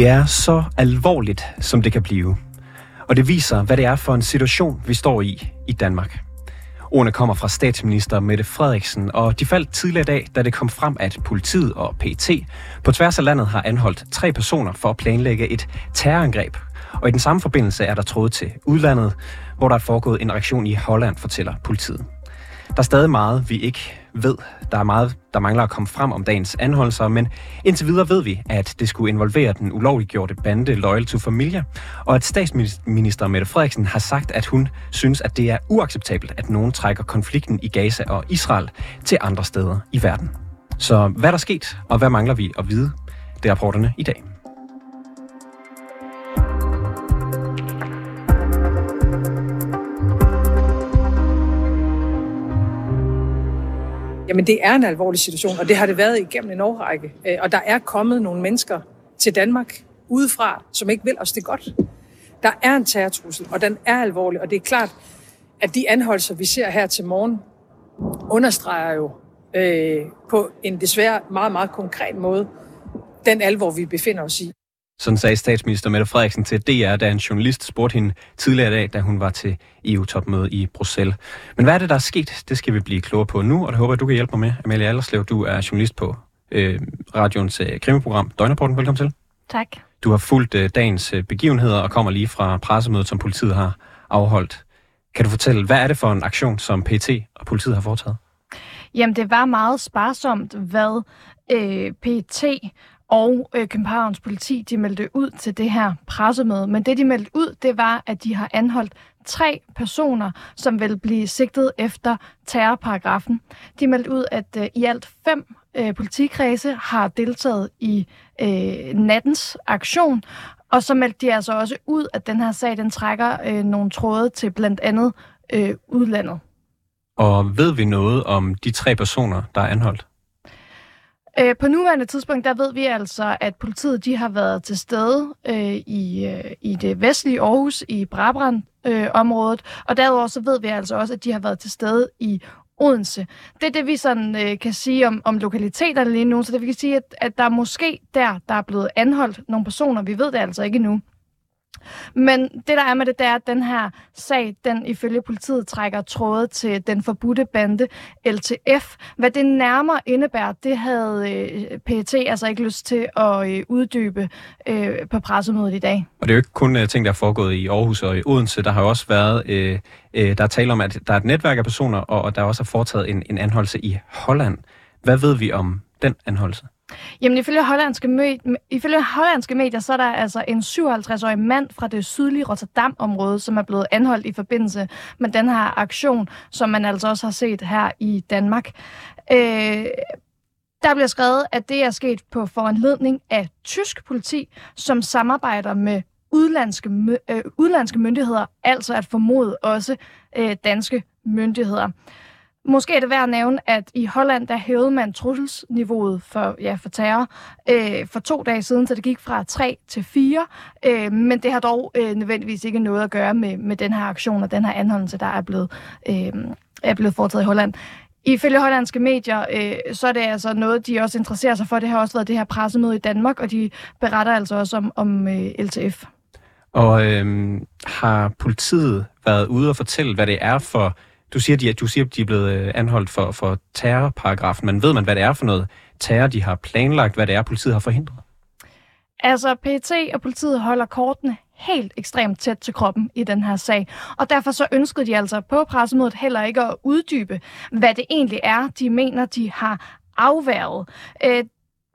Det er så alvorligt, som det kan blive. Og det viser, hvad det er for en situation, vi står i i Danmark. Ordene kommer fra statsminister Mette Frederiksen, og de faldt tidligere i dag, da det kom frem, at politiet og PT på tværs af landet har anholdt tre personer for at planlægge et terrorangreb. Og i den samme forbindelse er der tråd til udlandet, hvor der er foregået en reaktion i Holland, fortæller politiet. Der er stadig meget, vi ikke ved. Der er meget, der mangler at komme frem om dagens anholdelser, men indtil videre ved vi, at det skulle involvere den ulovliggjorte bande Loyal to Familia, og at statsminister Mette Frederiksen har sagt, at hun synes, at det er uacceptabelt, at nogen trækker konflikten i Gaza og Israel til andre steder i verden. Så hvad er der sket, og hvad mangler vi at vide? Det er rapporterne i dag. Jamen det er en alvorlig situation, og det har det været igennem en årrække. Øh, og der er kommet nogle mennesker til Danmark udefra, som ikke vil os det godt. Der er en terrortrussel, og den er alvorlig, og det er klart, at de anholdelser, vi ser her til morgen, understreger jo øh, på en desværre meget, meget konkret måde den alvor, vi befinder os i. Sådan sagde statsminister Mette Frederiksen til DR, da en journalist spurgte hende tidligere i dag, da hun var til EU-topmøde i Bruxelles. Men hvad er det, der er sket? Det skal vi blive klogere på nu, og det håber jeg, du kan hjælpe mig med. Amalie Allerslev, du er journalist på øh, radioens øh, krimiprogram Døgnrapporten. Velkommen til. Tak. Du har fulgt øh, dagens øh, begivenheder og kommer lige fra pressemødet, som politiet har afholdt. Kan du fortælle, hvad er det for en aktion, som PT og politiet har foretaget? Jamen, det var meget sparsomt, hvad øh, PT og øh, Københavns politi, de meldte ud til det her pressemøde. Men det, de meldte ud, det var, at de har anholdt tre personer, som vil blive sigtet efter terrorparagrafen. De meldte ud, at øh, i alt fem øh, politikredse har deltaget i øh, nattens aktion, og så meldte de altså også ud, at den her sag, den trækker øh, nogle tråde til blandt andet øh, udlandet. Og ved vi noget om de tre personer, der er anholdt? Øh, på nuværende tidspunkt, der ved vi altså, at politiet de har været til stede øh, i, øh, i det vestlige Aarhus, i Brabrand-området, øh, og derudover så ved vi altså også, at de har været til stede i Odense. Det er det, vi sådan øh, kan sige om, om lokaliteterne lige nu, så det vi kan sige, at, at der er måske der, der er blevet anholdt nogle personer. Vi ved det altså ikke endnu. Men det, der er med det, det er, at den her sag, den ifølge politiet trækker tråde til den forbudte bande LTF. Hvad det nærmere indebærer, det havde øh, PET altså ikke lyst til at øh, uddybe øh, på pressemødet i dag. Og det er jo ikke kun øh, ting, der er foregået i Aarhus og i Odense. Der har jo også været, øh, øh, der er tale om, at der er et netværk af personer, og, og der er også foretaget en, en anholdelse i Holland. Hvad ved vi om den anholdelse? Jamen ifølge hollandske, medier, ifølge hollandske medier, så er der altså en 57-årig mand fra det sydlige Rotterdam-område, som er blevet anholdt i forbindelse med den her aktion, som man altså også har set her i Danmark. Øh, der bliver skrevet, at det er sket på foranledning af tysk politi, som samarbejder med udlandske, øh, udlandske myndigheder, altså at formode også øh, danske myndigheder. Måske er det værd at nævne, at i Holland, der hævede man trusselsniveauet for, ja, for terror øh, for to dage siden, så det gik fra 3 til 4. Øh, men det har dog øh, nødvendigvis ikke noget at gøre med, med den her aktion og den her anholdelse, der er blevet, øh, er blevet foretaget i Holland. Ifølge hollandske medier, øh, så er det altså noget, de også interesserer sig for. Det har også været det her pressemøde i Danmark, og de beretter altså også om, om øh, LTF. Og øh, har politiet været ude og fortælle, hvad det er for du siger, de, du siger, de er blevet øh, anholdt for, for terrorparagrafen, men ved man, hvad det er for noget terror, de har planlagt, hvad det er, politiet har forhindret? Altså, PET og politiet holder kortene helt ekstremt tæt til kroppen i den her sag. Og derfor så ønskede de altså på pressemødet heller ikke at uddybe, hvad det egentlig er, de mener, de har afværget. Øh,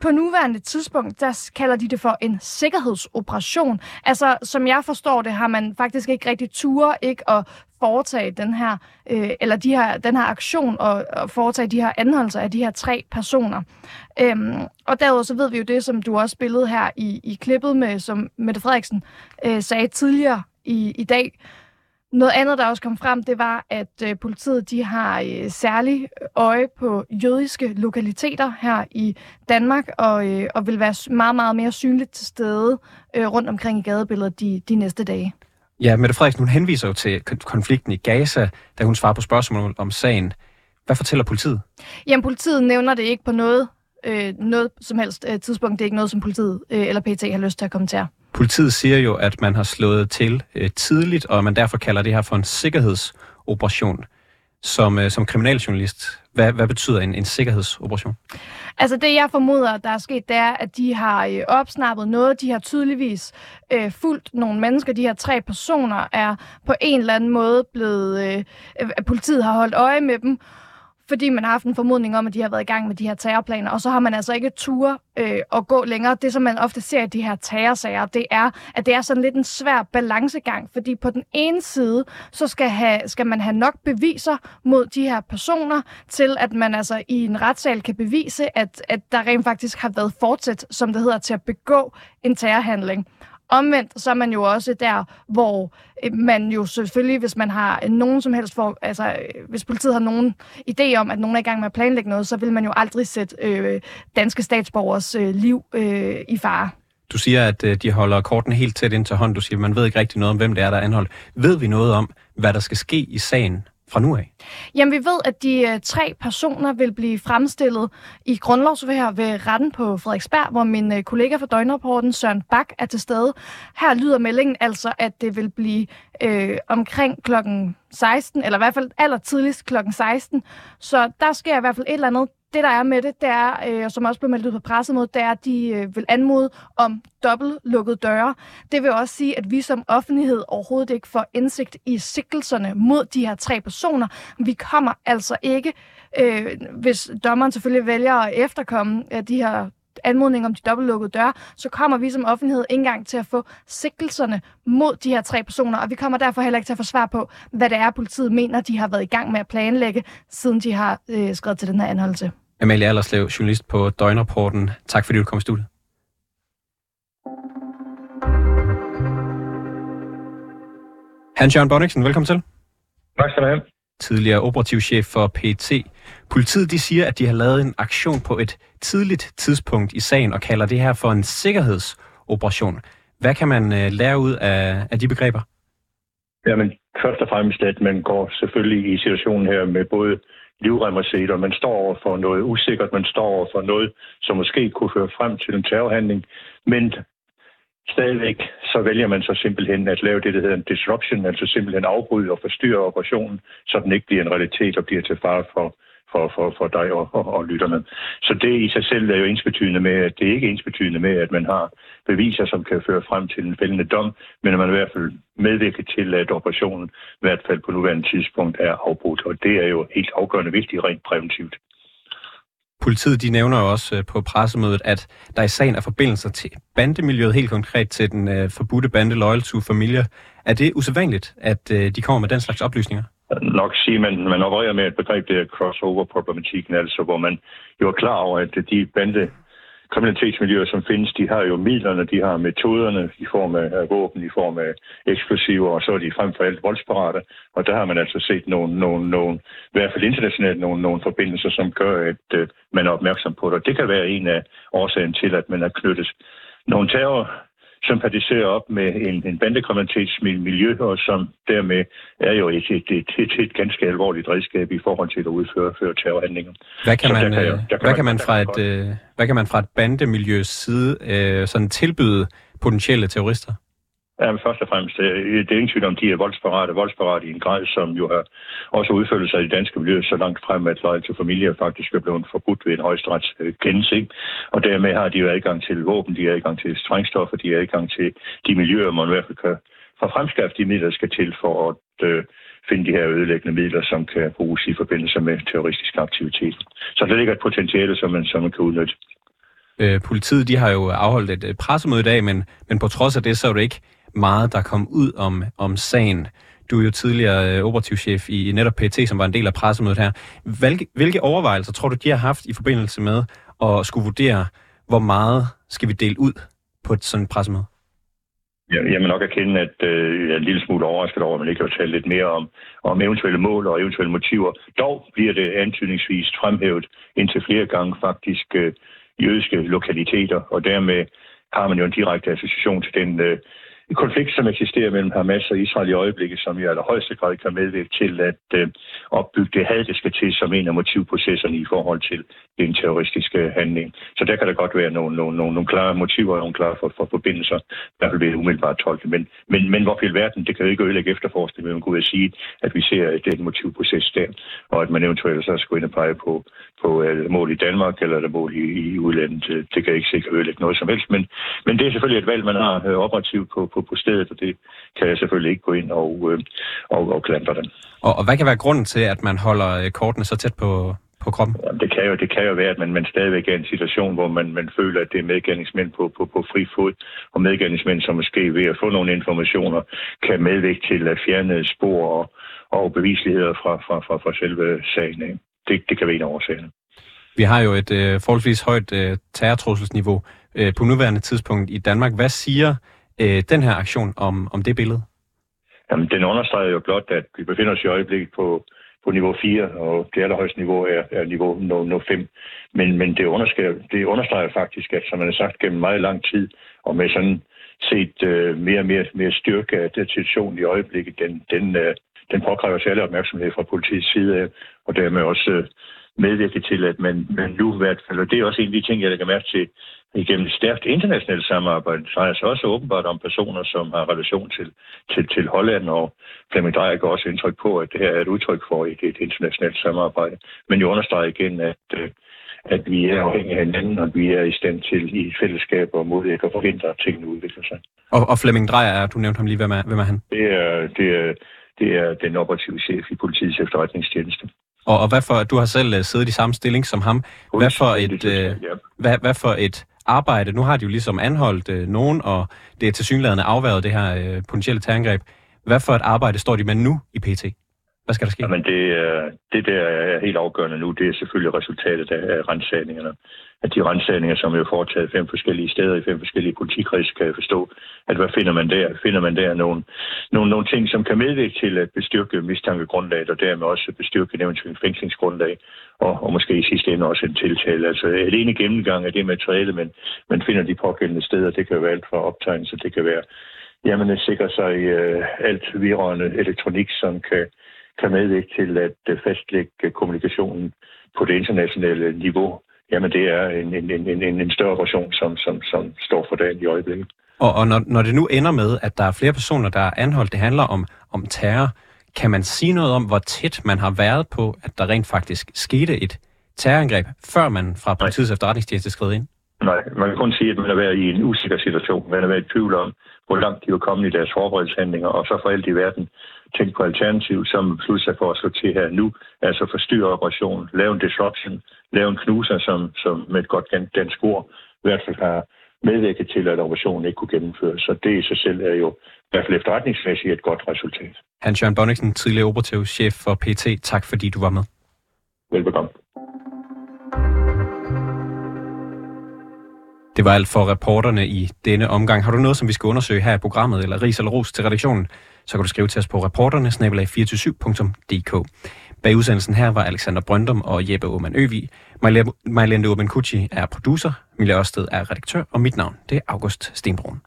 på nuværende tidspunkt, der kalder de det for en sikkerhedsoperation. Altså, som jeg forstår det, har man faktisk ikke rigtig ture ikke at foretage den her, øh, eller de her, den her aktion og, og foretage de her anholdelser af de her tre personer. Øhm, og derudover så ved vi jo det, som du også spillede her i, i klippet med, som Mette Frederiksen øh, sagde tidligere i, i dag, noget andet, der også kom frem, det var, at øh, politiet de har øh, særlig øje på jødiske lokaliteter her i Danmark, og, øh, og vil være meget, meget mere synligt til stede øh, rundt omkring i gadebilledet de, de næste dage. Ja, Mette Frederiksen, hun henviser jo til konflikten i Gaza, da hun svarer på spørgsmål om sagen. Hvad fortæller politiet? Jamen, politiet nævner det ikke på noget øh, noget som helst øh, tidspunkt. Det er ikke noget, som politiet øh, eller PT har lyst til at kommentere. Politiet siger jo, at man har slået til øh, tidligt, og man derfor kalder det her for en sikkerhedsoperation. Som, øh, som kriminaljournalist, hvad, hvad betyder en, en sikkerhedsoperation? Altså det, jeg formoder, der er sket, det er, at de har øh, opsnappet noget. De har tydeligvis øh, fulgt nogle mennesker. De her tre personer er på en eller anden måde blevet... Øh, øh politiet har holdt øje med dem fordi man har haft en formodning om, at de har været i gang med de her terrorplaner, og så har man altså ikke tur øh, at gå længere. Det, som man ofte ser i de her terrorsager, det er, at det er sådan lidt en svær balancegang, fordi på den ene side, så skal, have, skal man have nok beviser mod de her personer, til at man altså i en retssal kan bevise, at, at der rent faktisk har været fortsat, som det hedder, til at begå en terrorhandling. Omvendt, så er man jo også der, hvor øh, man jo selvfølgelig, hvis man har nogen som helst for, altså øh, hvis politiet har nogen idé om, at nogen er i gang med at planlægge noget, så vil man jo aldrig sætte øh, danske statsborgers øh, liv øh, i fare. Du siger, at øh, de holder korten helt tæt ind til hånd. Du siger, at man ved ikke rigtig noget om, hvem det er, der er anholdt. Ved vi noget om, hvad der skal ske i sagen fra nu af? Jamen, vi ved, at de øh, tre personer vil blive fremstillet i grundlovsvær ved retten på Frederiksberg, hvor min øh, kollega fra Døgnrapporten, Søren Bak, er til stede. Her lyder meldingen altså, at det vil blive øh, omkring klokken 16, eller i hvert fald aller tidligst klokken 16. Så der sker i hvert fald et eller andet det, der er med det, det er, øh, som også blev meldt ud på pressemødet, det er, at de øh, vil anmode om dobbelt lukkede døre. Det vil også sige, at vi som offentlighed overhovedet ikke får indsigt i sikkelserne mod de her tre personer. Vi kommer altså ikke, øh, hvis dommeren selvfølgelig vælger at efterkomme øh, de her anmodning om de dobbeltlukkede døre, så kommer vi som offentlighed ikke engang til at få sigtelserne mod de her tre personer, og vi kommer derfor heller ikke til at få svar på, hvad det er, politiet mener, de har været i gang med at planlægge, siden de har øh, skrevet til den her anholdelse. Amalie Allerslev, journalist på Døgnrapporten. Tak fordi du kom i studiet. Hans-Jørgen Bonniksen, velkommen til. Tak skal du have. Tidligere operativchef for PT. Politiet de siger, at de har lavet en aktion på et tidligt tidspunkt i sagen og kalder det her for en sikkerhedsoperation. Hvad kan man øh, lære ud af, af de begreber? Jamen, først og fremmest, at man går selvfølgelig i situationen her med både livrem og sæler. Man står over for noget usikkert, man står over for noget, som måske kunne føre frem til en terrorhandling, men stadigvæk så vælger man så simpelthen at lave det, der hedder en disruption, altså simpelthen afbryde og forstyrre operationen, så den ikke bliver en realitet og bliver til fare for for, for, for dig og, og, og lytterne. Så det i sig selv er jo ensbetydende med, at det er ikke ensbetydende med, at man har beviser, som kan føre frem til en fældende dom, men at man i hvert fald medvirker til, at operationen i hvert fald på nuværende tidspunkt er afbrudt, og det er jo helt afgørende vigtigt rent præventivt. Politiet de nævner jo også øh, på pressemødet, at der i sagen er forbindelser til bandemiljøet, helt konkret til den øh, forbudte bande Loyal to Familia. Er det usædvanligt, at øh, de kommer med den slags oplysninger? Nok sige, at man, man opererer med et begreb, det er crossover-problematikken, altså hvor man jo er klar over, at de bande kriminalitetsmiljøer, som findes, de har jo midlerne, de har metoderne i form af våben, i form af eksplosiver, og så er de frem for alt voldsparate. Og der har man altså set nogle, nogle, nogle i hvert fald internationalt, nogle, nogle forbindelser, som gør, at uh, man er opmærksom på det. Og det kan være en af årsagen til, at man er knyttet nogle terror sympatiserer op med en, en bandekriminalitetsmiljø, og som dermed er jo et, et, et, et, et ganske alvorligt redskab i forhold til at udføre føre terrorhandlinger. Hvad kan, man, kan, jeg, kan, hvad, kan man fra et, øh, hvad kan man fra et bandemiljøs side øh, sådan tilbyde potentielle terrorister? Ja, men først og fremmest, øh, det er ingen tvivl om, de er voldsparate, voldsparate i en grad, som jo har også udført sig i det danske miljø så langt frem, at løg til familier faktisk er blevet forbudt ved en højesterets øh, Og dermed har de jo adgang til våben, de har adgang til strængstoffer, de har adgang til de miljøer, man i hvert fald kan for fremskaffe de midler, der skal til for at øh, finde de her ødelæggende midler, som kan bruges i forbindelse med terroristisk aktivitet. Så der ligger et potentiale, som man, som man kan udnytte. Øh, politiet de har jo afholdt et øh, pressemøde i dag, men, men på trods af det, så er det ikke meget, der kom ud om, om sagen. Du er jo tidligere øh, operativchef i netop PT, som var en del af pressemødet her. Hvilke, hvilke overvejelser tror du, de har haft i forbindelse med at skulle vurdere, hvor meget skal vi dele ud på et sådan pressemøde? Jeg må nok erkende, at øh, jeg er en lille smule overrasket over, at man ikke har talt lidt mere om, om eventuelle mål og eventuelle motiver. Dog bliver det antydningsvis fremhævet indtil flere gange faktisk øh, jødiske lokaliteter, og dermed har man jo en direkte association til den øh, konflikt, som eksisterer mellem Hamas og Israel i øjeblikket, som i allerhøjeste grad kan medvirke til at øh, opbygge det had, det skal til som en af motivprocesserne i forhold til den terroristiske handling. Så der kan der godt være nogle, nogle, nogle, nogle klare motiver og nogle klare for, for forbindelser, i hvert fald ved umiddelbart tolke. Men, men, men hvor i verden, det kan jo ikke ødelægge efterforskning, men man kunne sige, at vi ser den motivproces der, og at man eventuelt så skulle ind og pege på, på uh, mål i Danmark eller der mål i, i udlandet. Det kan ikke sikkert ødelægge noget som helst, men, men det er selvfølgelig et valg, man har uh, operativt på, på, på stedet, og det kan jeg selvfølgelig ikke gå ind og, uh, og, og klandre den. Og, og hvad kan være grunden til, at man holder kortene så tæt på, på kroppen? Det kan jo, det kan jo være, at man, man stadigvæk er i en situation, hvor man, man føler, at det er medgerningsmænd på, på, på fri fod, og medgerningsmænd, som måske ved at få nogle informationer, kan medvirke til at fjerne spor og, og bevisligheder fra, fra, fra, fra selve sagen. Det, det kan være en af årsagerne. Vi har jo et øh, forholdsvis højt øh, terrortrusselsniveau øh, på nuværende tidspunkt i Danmark. Hvad siger øh, den her aktion om, om det billede? Jamen, den understreger jo blot, at vi befinder os i øjeblikket på, på niveau 4, og det allerhøjeste niveau er, er niveau no, no 5. Men, men det, understreger, det understreger faktisk, at som man har sagt gennem meget lang tid, og med sådan set øh, mere og mere, mere styrke af den situation i øjeblikket, den, den, øh, den påkræver særlig opmærksomhed fra politiets side, og dermed også øh, medvirke til, at man, man nu i hvert fald, og det er også en af de ting, jeg lægger mærke til, igennem stærkt internationalt samarbejde, så er så også åbenbart om personer, som har relation til, til, til Holland, og Flemming Dreyer går også indtryk på, at det her er et udtryk for et, et internationalt samarbejde. Men jeg understreger igen, at, øh, at vi er afhængige af hinanden, og vi er i stand til i fællesskab og modvirke og forhindre, at tingene udvikler sig. Og, og Flemming Dreyer, er, du nævnte ham lige, hvem er, hvem er han? Det er, det, er, det er den operative chef i politiets efterretningstjeneste. Og, og hvad for, du har selv uh, siddet i samme stilling som ham. Hvad for et, uh, hvad, hvad for et arbejde, nu har de jo ligesom anholdt uh, nogen, og det er til synligheden afværet det her uh, potentielle terrorangreb. Hvad for et arbejde står de med nu i PT? Hvad skal der ske? Jamen det, det der er helt afgørende nu, det er selvfølgelig resultatet af rensagningerne. At de rensagninger, som er foretaget fem forskellige steder i fem forskellige politikredse, kan jeg forstå, at hvad finder man der? Finder man der nogle, nogle, nogle ting, som kan medvirke til at bestyrke mistankegrundlaget, og dermed også bestyrke en eventuel fængslingsgrundlag, og, og måske i sidste ende også en tiltale. Altså alene gennemgang af det materiale, men man finder de pågældende steder. Det kan være alt fra optegnelser, det kan være jamen, at sikre sig uh, alt virrørende elektronik, som kan kan medvirke til at fastlægge kommunikationen på det internationale niveau, jamen det er en, en, en, en, en større operation, som, som, som står for dagen i øjeblikket. Og, og når, når det nu ender med, at der er flere personer, der er anholdt, det handler om, om terror, kan man sige noget om, hvor tæt man har været på, at der rent faktisk skete et terrorangreb, før man fra politiets efterretningstjeneste skred ind? Nej, man kan kun sige, at man har været i en usikker situation. Man har været i tvivl om, hvor langt de var kommet i deres forberedelseshandlinger, og så for alt i verden tænke på alternativ, som sig for at slå til her nu, altså forstyrre operationen, lave en disruption, lave en knuser, som, som med et godt dansk ord i hvert fald har medvirket til, at operationen ikke kunne gennemføres. Så det i sig selv er jo i hvert fald efterretningsmæssigt et godt resultat. Hans-Jørgen Bonniksen, tidligere operativ chef for PT. Tak fordi du var med. Velbekomme. Det var alt for reporterne i denne omgang. Har du noget, som vi skal undersøge her i programmet, eller ris eller ros til redaktionen, så kan du skrive til os på reporterne 247dk Bag udsendelsen her var Alexander Brøndum og Jeppe Aumann Øvi. Majlende Aumann Kucci er producer, Mille Ørsted er redaktør, og mit navn det er August Stenbrun.